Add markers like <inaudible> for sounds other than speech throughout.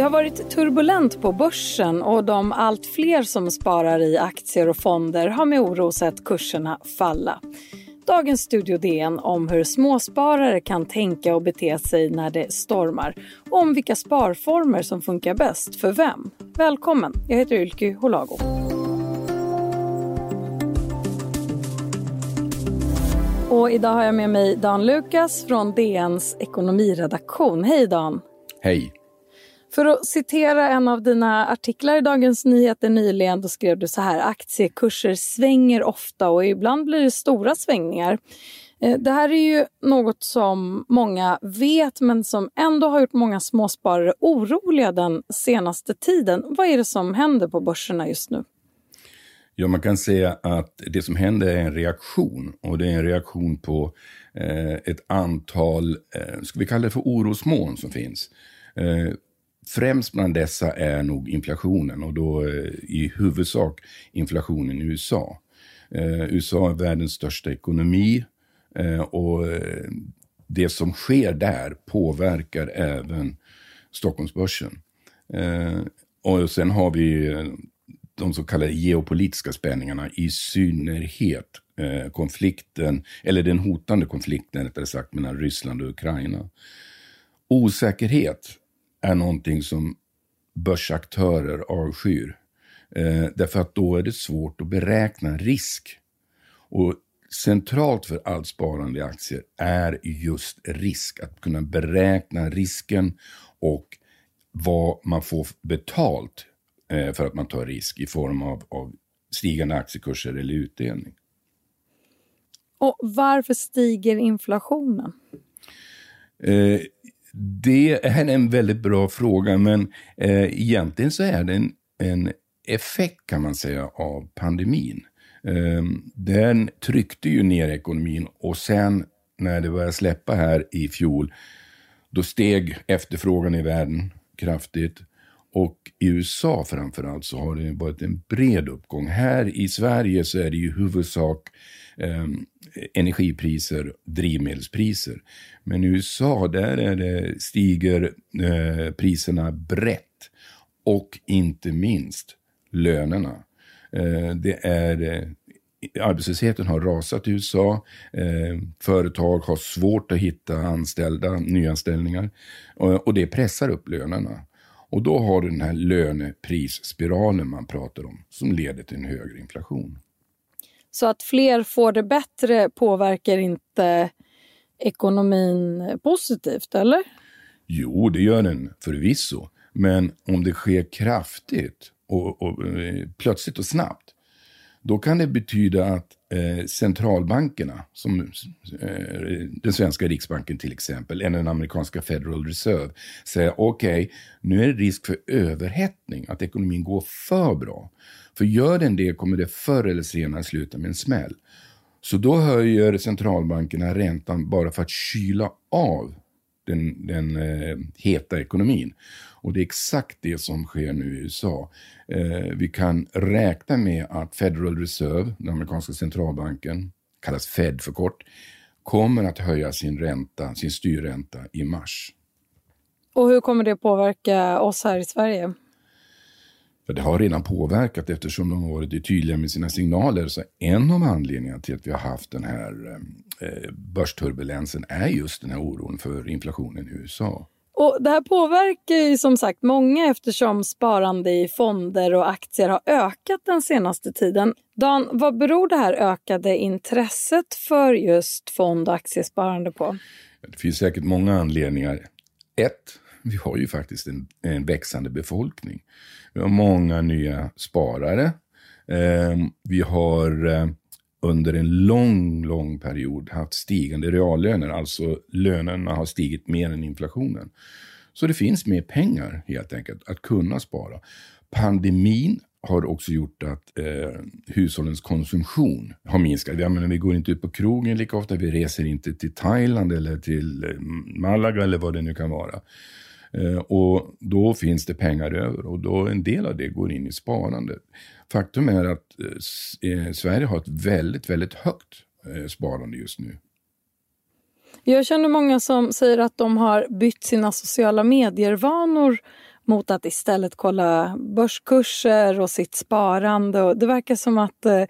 Det har varit turbulent på börsen och de allt fler som sparar i aktier och fonder har med oro sett kurserna falla. Dagens Studio DN om hur småsparare kan tänka och bete sig när det stormar och om vilka sparformer som funkar bäst för vem. Välkommen, jag heter Ylke Holago. Och idag har jag med mig Dan Lukas från DNs ekonomiredaktion. Hej Dan! Hej! För att citera en av dina artiklar i Dagens Nyheter nyligen, då skrev du så här, aktiekurser svänger ofta och ibland blir det stora svängningar. Eh, det här är ju något som många vet men som ändå har gjort många småsparare oroliga den senaste tiden. Vad är det som händer på börserna just nu? Ja, man kan säga att det som händer är en reaktion och det är en reaktion på eh, ett antal, eh, ska vi kalla det för orosmoln som finns. Eh, Främst bland dessa är nog inflationen och då eh, i huvudsak inflationen i USA. Eh, USA är världens största ekonomi eh, och eh, det som sker där påverkar även Stockholmsbörsen. Eh, och sen har vi de så kallade geopolitiska spänningarna, i synnerhet konflikten, eller den hotande konflikten rättare sagt mellan Ryssland och Ukraina. Osäkerhet är någonting som börsaktörer avskyr. Eh, därför att då är det svårt att beräkna risk. Och centralt för allt sparande i aktier är just risk. Att kunna beräkna risken och vad man får betalt eh, för att man tar risk i form av, av stigande aktiekurser eller utdelning. Och varför stiger inflationen? Eh, det är en väldigt bra fråga, men eh, egentligen så är det en, en effekt kan man säga av pandemin. Eh, den tryckte ju ner ekonomin och sen när det började släppa här i fjol, då steg efterfrågan i världen kraftigt. Och i USA framförallt så har det varit en bred uppgång. Här i Sverige så är det ju huvudsak eh, energipriser, drivmedelspriser. Men i USA där är det, stiger eh, priserna brett. Och inte minst lönerna. Eh, det är, eh, arbetslösheten har rasat i USA. Eh, företag har svårt att hitta anställda, nyanställningar. Och, och det pressar upp lönerna. Och då har du den här löneprisspiralen man pratar om som leder till en högre inflation. Så att fler får det bättre påverkar inte ekonomin positivt, eller? Jo, det gör den förvisso. Men om det sker kraftigt och, och eh, plötsligt och snabbt, då kan det betyda att eh, centralbankerna, som eh, den svenska riksbanken till exempel, eller den amerikanska Federal Reserve, säga okej, okay, nu är det risk för överhettning, att ekonomin går för bra. För gör den det kommer det förr eller senare sluta med en smäll. Så då höjer centralbankerna räntan bara för att kyla av den, den eh, heta ekonomin. Och det är exakt det som sker nu i USA. Eh, vi kan räkna med att Federal Reserve, den amerikanska centralbanken, kallas Fed för kort, kommer att höja sin ränta, sin styrränta i mars. Och hur kommer det påverka oss här i Sverige? För det har redan påverkat eftersom de har varit tydliga med sina signaler. Så en av anledningarna till att vi har haft den här eh, börsturbulensen är just den här oron för inflationen i USA. Och Det här påverkar ju som sagt många eftersom sparande i fonder och aktier har ökat den senaste tiden. Dan, vad beror det här ökade intresset för just fond och aktiesparande på? Det finns säkert många anledningar. Ett, vi har ju faktiskt en, en växande befolkning. Vi har många nya sparare. Eh, vi har eh, under en lång, lång period haft stigande reallöner. Alltså lönerna har stigit mer än inflationen. Så det finns mer pengar helt enkelt att kunna spara. Pandemin har också gjort att eh, hushållens konsumtion har minskat. Jag menar, vi går inte ut på krogen lika ofta, vi reser inte till Thailand eller till eh, Malaga eller vad det nu kan vara. Eh, och då finns det pengar över och då en del av det går in i sparande. Faktum är att eh, eh, Sverige har ett väldigt, väldigt högt sparande just nu. Jag känner många som säger att de har bytt sina sociala medier-vanor mot att istället kolla börskurser och sitt sparande. Och det verkar som att eh,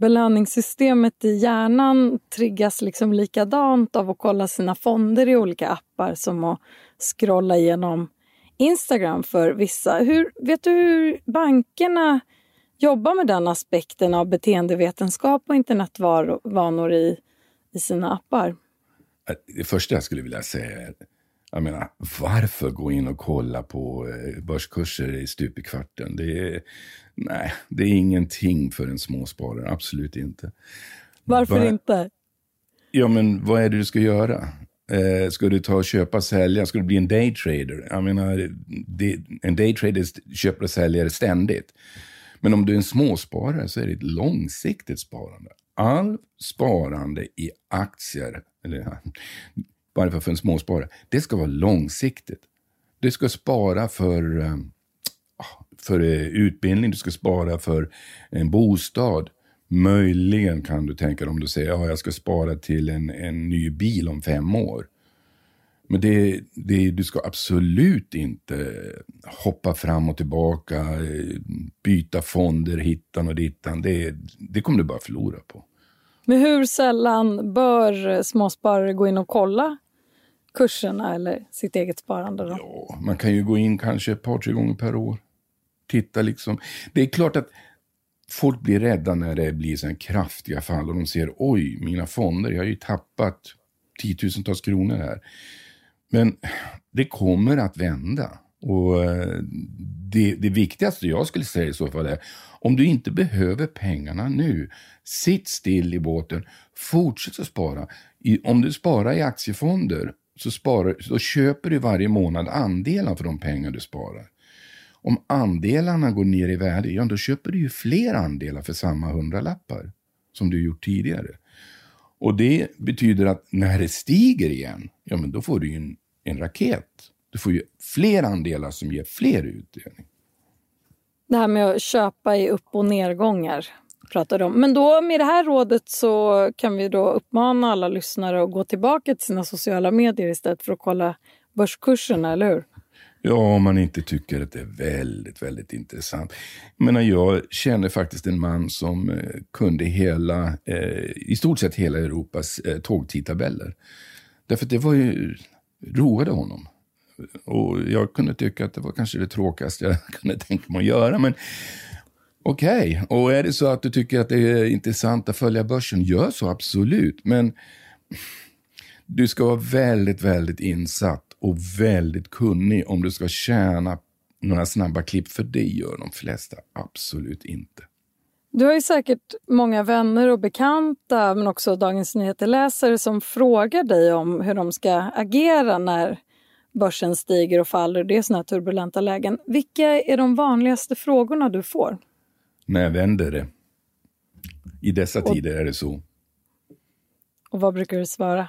belöningssystemet i hjärnan triggas liksom likadant av att kolla sina fonder i olika appar som att scrolla igenom Instagram för vissa. Hur, vet du hur bankerna jobbar med den aspekten av beteendevetenskap och internetvanor i, i sina appar? Det första jag skulle vilja säga är, jag menar, varför gå in och kolla på eh, börskurser i stup i kvarten? Det är, nej, det är ingenting för en småsparare, absolut inte. Varför Var, inte? Ja, men vad är det du ska göra? Eh, ska du ta och köpa och sälja? Ska du bli en daytrader? Jag menar, det, en daytrader köper och säljer ständigt. Men om du är en småsparare så är det ett långsiktigt sparande. All sparande i aktier eller varför för en småsparare, det ska vara långsiktigt. Du ska spara för, eh, ah, för eh, utbildning, du ska spara för en bostad. Möjligen kan du tänka dig om du säger att ja, jag ska spara till en, en ny bil om fem år. Men det, det, du ska absolut inte hoppa fram och tillbaka, eh, byta fonder hittan och dittan. Det, det kommer du bara förlora på. Men hur sällan bör småsparare gå in och kolla kurserna eller sitt eget sparande? Då? Ja, man kan ju gå in kanske ett par, tre gånger per år. Titta liksom. Det är klart att folk blir rädda när det blir så kraftiga fall och de ser oj, mina fonder, jag har ju tappat tiotusentals kronor här. Men det kommer att vända. Och eh, det, det viktigaste jag skulle säga i så fall är, om du inte behöver pengarna nu, sitt still i båten, fortsätt att spara. I, om du sparar i aktiefonder så, sparar, så köper du varje månad andelar för de pengar du sparar. Om andelarna går ner i värde, ja då köper du ju fler andelar för samma hundralappar som du gjort tidigare. Och det betyder att när det stiger igen, ja men då får du ju en, en raket. Du får ju fler andelar som ger fler utdelning. Det här med att köpa i upp och nedgångar pratade om. Men då med det här rådet så kan vi då uppmana alla lyssnare att gå tillbaka till sina sociala medier istället för att kolla börskurserna, eller hur? Ja, om man inte tycker att det är väldigt, väldigt intressant. Jag menar, jag känner faktiskt en man som eh, kunde hela, eh, i stort sett hela Europas eh, tågtidtabeller. Därför att det var ju, roade honom. Och jag kunde tycka att det var kanske det tråkigaste jag <laughs> kunde tänka mig att göra. Men okej, okay. och är det så att du tycker att det är intressant att följa börsen, gör så absolut. Men du ska vara väldigt, väldigt insatt och väldigt kunnig om du ska tjäna några snabba klipp, för det gör de flesta absolut inte. Du har ju säkert många vänner och bekanta, men också Dagens Nyheter-läsare som frågar dig om hur de ska agera när börsen stiger och faller. Det är såna här turbulenta lägen. Vilka är de vanligaste frågorna du får? När jag vänder det. I dessa och, tider är det så. Och vad brukar du svara?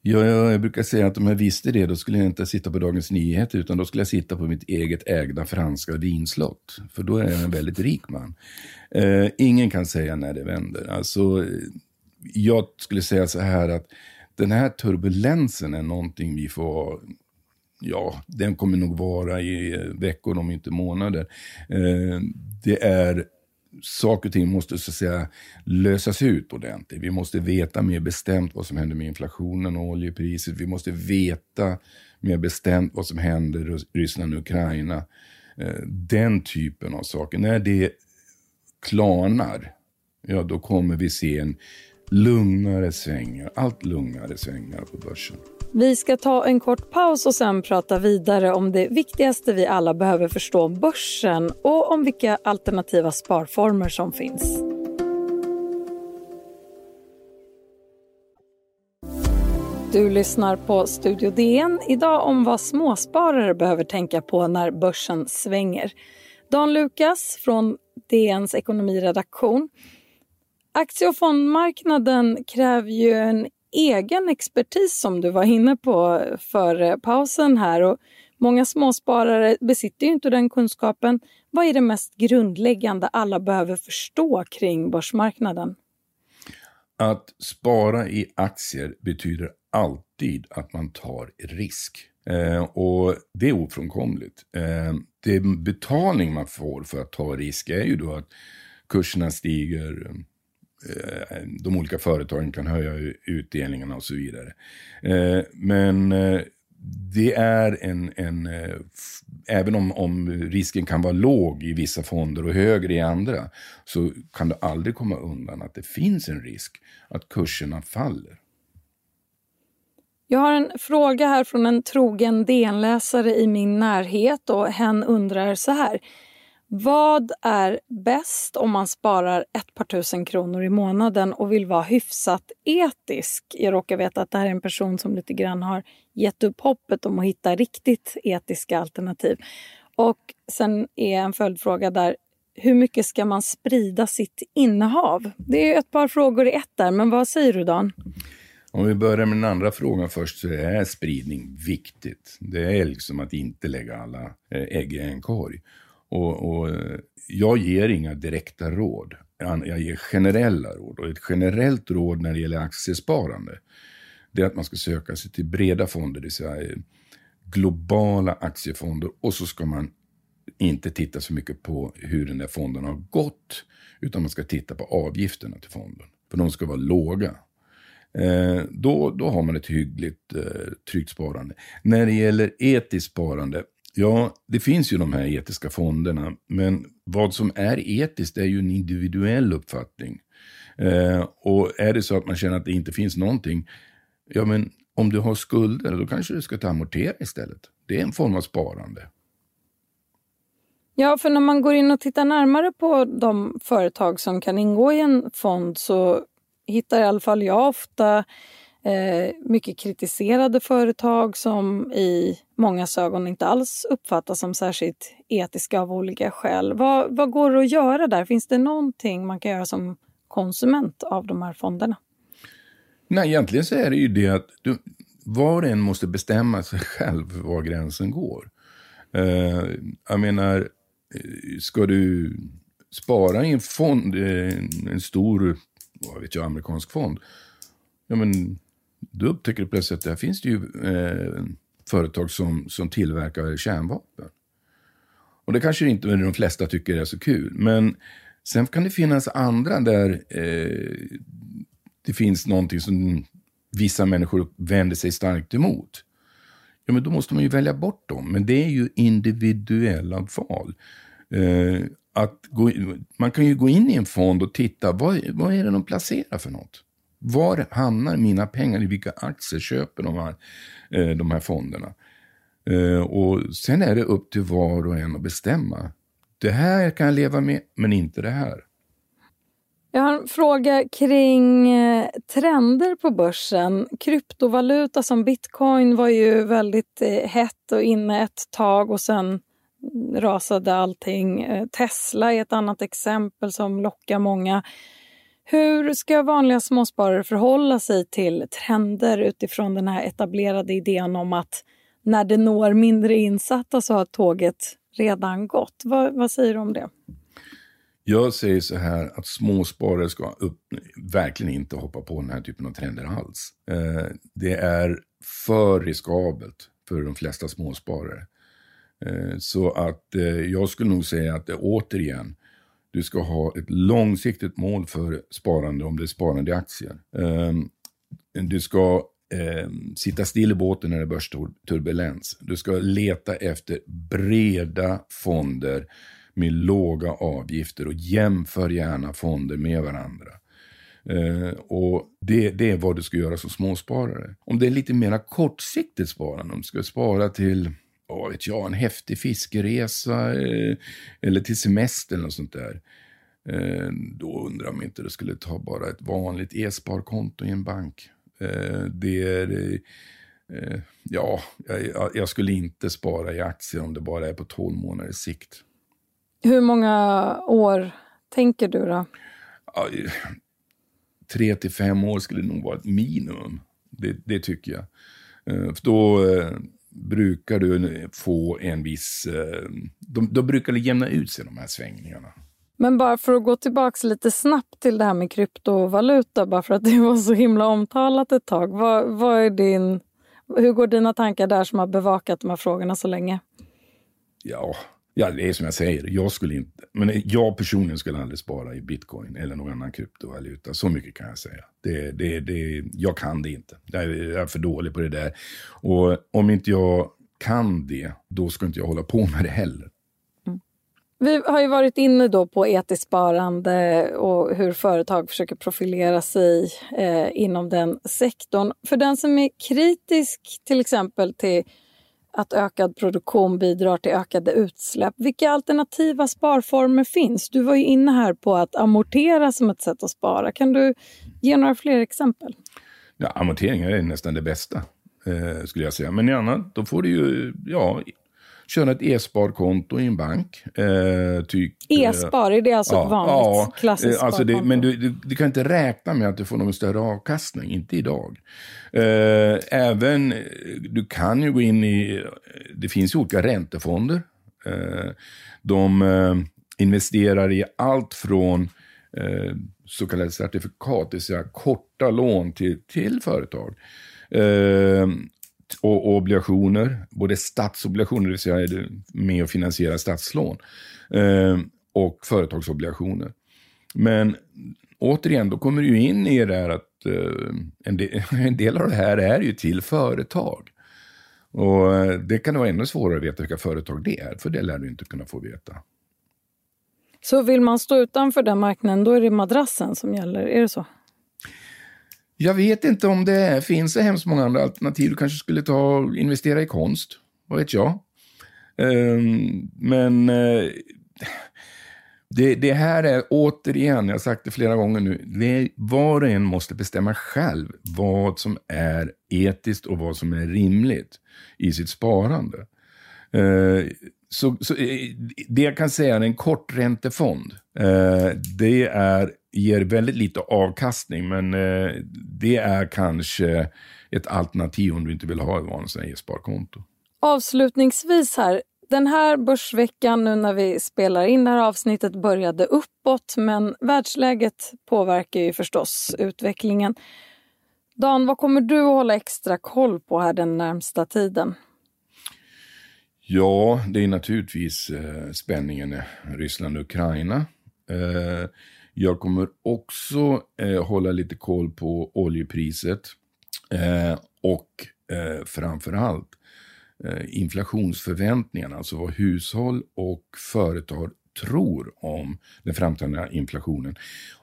Ja, jag brukar säga att om jag visste det, då skulle jag inte sitta på Dagens Nyheter, utan då skulle jag sitta på mitt eget ägda franska vinslott. För då är jag en väldigt rik man. Eh, ingen kan säga när det vänder. Alltså, jag skulle säga så här att den här turbulensen är någonting vi får ja, den kommer nog vara i eh, veckor om inte månader. Eh, det är saker och ting måste så att säga lösas ut ordentligt. Vi måste veta mer bestämt vad som händer med inflationen och oljepriset. Vi måste veta mer bestämt vad som händer i Ryssland och Ukraina. Eh, den typen av saker. När det klarnar, ja då kommer vi se en lugnare svängar, allt lugnare svängar på börsen. Vi ska ta en kort paus och sen prata vidare om det viktigaste vi alla behöver förstå om börsen och om vilka alternativa sparformer som finns. Du lyssnar på Studio DN. Idag om vad småsparare behöver tänka på när börsen svänger. Dan Lukas från DNs ekonomiredaktion. Aktie och fondmarknaden kräver ju en egen expertis som du var inne på före eh, pausen här. Och Många småsparare besitter ju inte den kunskapen. Vad är det mest grundläggande alla behöver förstå kring börsmarknaden? Att spara i aktier betyder alltid att man tar risk. Eh, och det är ofrånkomligt. Eh, det betalning man får för att ta risk är ju då att kurserna stiger, Eh, de olika företagen kan höja utdelningarna och så vidare. Eh, men eh, det är en, en även om, om risken kan vara låg i vissa fonder och högre i andra, så kan du aldrig komma undan att det finns en risk att kurserna faller. Jag har en fråga här från en trogen DN-läsare i min närhet och hen undrar så här. Vad är bäst om man sparar ett par tusen kronor i månaden och vill vara hyfsat etisk? Jag råkar veta att det här är en person som lite grann har gett upp hoppet om att hitta riktigt etiska alternativ. Och sen är en följdfråga där, hur mycket ska man sprida sitt innehav? Det är ett par frågor i ett där, men vad säger du Dan? Om vi börjar med den andra frågan först så är spridning viktigt. Det är liksom att inte lägga alla eh, ägg i en korg. Och, och, jag ger inga direkta råd. Jag ger generella råd. Och ett generellt råd när det gäller aktiesparande, det är att man ska söka sig till breda fonder, det vill säga eh, globala aktiefonder. Och så ska man inte titta så mycket på hur den där fonden har gått, utan man ska titta på avgifterna till fonden. För de ska vara låga. Eh, då, då har man ett hyggligt eh, tryggt sparande. När det gäller etiskt sparande, ja, det finns ju de här etiska fonderna, men vad som är etiskt är ju en individuell uppfattning. Eh, och är det så att man känner att det inte finns någonting, ja men om du har skulder, då kanske du ska ta amortera istället. Det är en form av sparande. Ja, för när man går in och tittar närmare på de företag som kan ingå i en fond så hittar i alla fall jag ofta eh, mycket kritiserade företag som i många ögon inte alls uppfattas som särskilt etiska av olika skäl. Vad, vad går det att göra där? Finns det någonting man kan göra som konsument av de här fonderna? Nej, egentligen så är det ju det att du, var och en måste bestämma sig <laughs> själv var gränsen går. Uh, jag menar, eh, ska du spara i en fond, eh, en stor vad vet jag, amerikansk fond. Ja, men då upptäcker du plötsligt att där finns det ju eh, företag som, som tillverkar kärnvapen. Och det kanske inte de flesta tycker är så kul. Men sen kan det finnas andra där eh, det finns någonting som vissa människor vänder sig starkt emot. Ja, men då måste man ju välja bort dem. Men det är ju individuella val. Eh, att gå, man kan ju gå in i en fond och titta, vad, vad är det de placerar för något? Var hamnar mina pengar? I vilka aktier köper de här, eh, de här fonderna? Eh, och sen är det upp till var och en att bestämma. Det här kan jag leva med, men inte det här. Jag har en fråga kring eh, trender på börsen. Kryptovaluta som bitcoin var ju väldigt eh, hett och inne ett tag och sen rasade allting. Eh, Tesla är ett annat exempel som lockar många. Hur ska vanliga småsparare förhålla sig till trender utifrån den här etablerade idén om att när det når mindre insatta så har tåget redan gått? Vad, vad säger du om det? Jag säger så här att småsparare ska upp, verkligen inte hoppa på den här typen av trender alls. Eh, det är för riskabelt för de flesta småsparare. Eh, så att eh, jag skulle nog säga att det återigen, du ska ha ett långsiktigt mål för sparande om det är sparande i aktier. Ehm, du ska ehm, sitta still i båten när det är börsturbulens. Du ska leta efter breda fonder med låga avgifter och jämför gärna fonder med varandra. Uh, och det, det, är vad du ska göra som småsparare. Om det är lite mer kortsiktigt sparande, om du ska spara till vad vet jag, en häftig fiskeresa eh, eller till semester eller något sånt där. Eh, då undrar man inte det skulle ta bara ett vanligt e-sparkonto i en bank. Eh, det är, ja, jag, jag, skulle inte spara i aktier om det bara är på 12 månaders sikt. Hur många år tänker du då? Ja, tre till fem år skulle nog vara ett minimum. Det, det tycker jag. För då brukar du få en viss... Eh, de, de brukar jämna ut sig, de här svängningarna. Men bara för att gå tillbaka lite snabbt till det här med kryptovaluta, bara för att det var så himla omtalat ett tag. Vad, vad är din, hur går dina tankar där som har bevakat de här frågorna så länge? Ja, ja, det är som jag säger, jag skulle inte, men jag personligen skulle aldrig spara i bitcoin eller någon annan kryptovaluta. Så mycket kan jag säga. Det, det, det, jag kan det inte. Jag är för dålig på det där. Och om inte jag kan det, då ska inte jag hålla på med det heller. Mm. Vi har ju varit inne då på etiskt sparande och hur företag försöker profilera sig eh, inom den sektorn. För den som är kritisk till exempel till att ökad produktion bidrar till ökade utsläpp. Vilka alternativa sparformer finns? Du var ju inne här på att amortera som ett sätt att spara. Kan du ge några fler exempel? Ja, amorteringar är nästan det bästa, eh, skulle jag säga. Men i annat, då får du ju, ja, köra ett e-sparkonto i en bank. Eh, typ, E-spar, är det alltså ja, ett vanligt ja, klassiskt eh, alltså det, Men du, du, du, kan inte räkna med att du får någon större avkastning, inte idag. Eh, även, du kan ju gå in i, det finns ju olika räntefonder. Eh, de eh, investerar i allt från eh, så kallade certifikat, det vill säga korta lån till, till företag. Och, obligationer, både statsobligationer, det vill säga med och finansiera statslån, eh, och företagsobligationer. Men återigen, då kommer du in i det här att eh, <laughs> en, del, av det här är ju till företag. Och eh, det kan vara ännu svårare att veta vilka företag det är, för det lär du inte kunna få veta. Så vill man stå utanför den marknaden, då är det madrassen som gäller, är det så? Jag vet inte om det finns så hemskt många andra alternativ. Du kanske skulle ta och investera i konst. Vad vet jag? Ehm, men eh, det, det, här är återigen, jag har sagt det flera gånger nu, det, var och en måste bestämma själv vad som är etiskt och vad som är rimligt i sitt sparande. Eh, så, så, eh, det jag kan säga är en korträntefond. Eh, det är ger väldigt lite avkastning, men eh, det är kanske ett alternativ om du inte vill ha ett vanligt e-sparkonto. Avslutningsvis här, den här börsveckan nu när vi spelar in det här avsnittet började uppåt, men världsläget påverkar ju förstås utvecklingen. Dan, vad kommer du att hålla extra koll på här den närmsta tiden? Ja, det är naturligtvis eh, spänningen Ryssland-Ukraina. Eh, jag kommer också eh, hålla lite koll på oljepriset eh, och eh, framförallt eh, inflationsförväntningarna, alltså vad hushåll och företag tror om den framtida inflationen.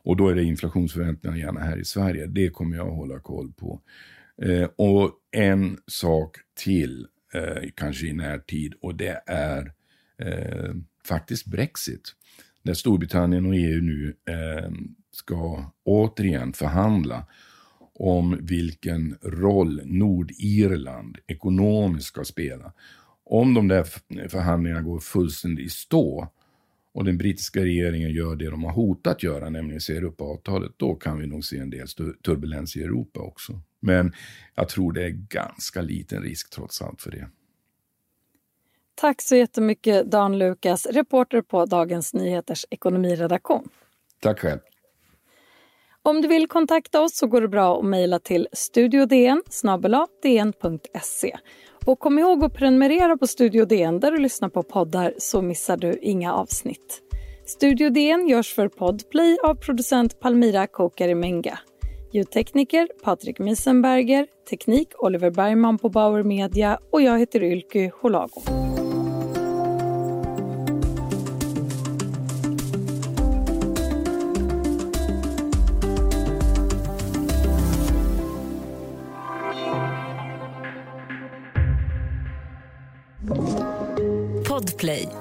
Och då är det inflationsförväntningarna gärna här i Sverige. Det kommer jag att hålla koll på. Eh, och en sak till, eh, kanske i närtid, och det är eh, faktiskt Brexit där Storbritannien och EU nu eh, ska återigen förhandla om vilken roll Nordirland ekonomiskt ska spela. Om de där förhandlingarna går fullständigt i stå och den brittiska regeringen gör det de har hotat göra, nämligen säger upp avtalet, då kan vi nog se en del turbulens i Europa också. Men jag tror det är ganska liten risk trots allt för det. Tack så jättemycket Dan Lukas, reporter på Dagens Nyheters ekonomiredaktion. Tack själv. Om du vill kontakta oss så går det bra att mejla till studiodn dn.se. Och kom ihåg att prenumerera på Studio DN där du lyssnar på poddar så missar du inga avsnitt. Studio DN görs för Podplay av producent Palmira Kokarimenga. Ljudtekniker Patrik Miesenberger, teknik Oliver Bergman på Bauer Media och jag heter Ylky Holago. Podplay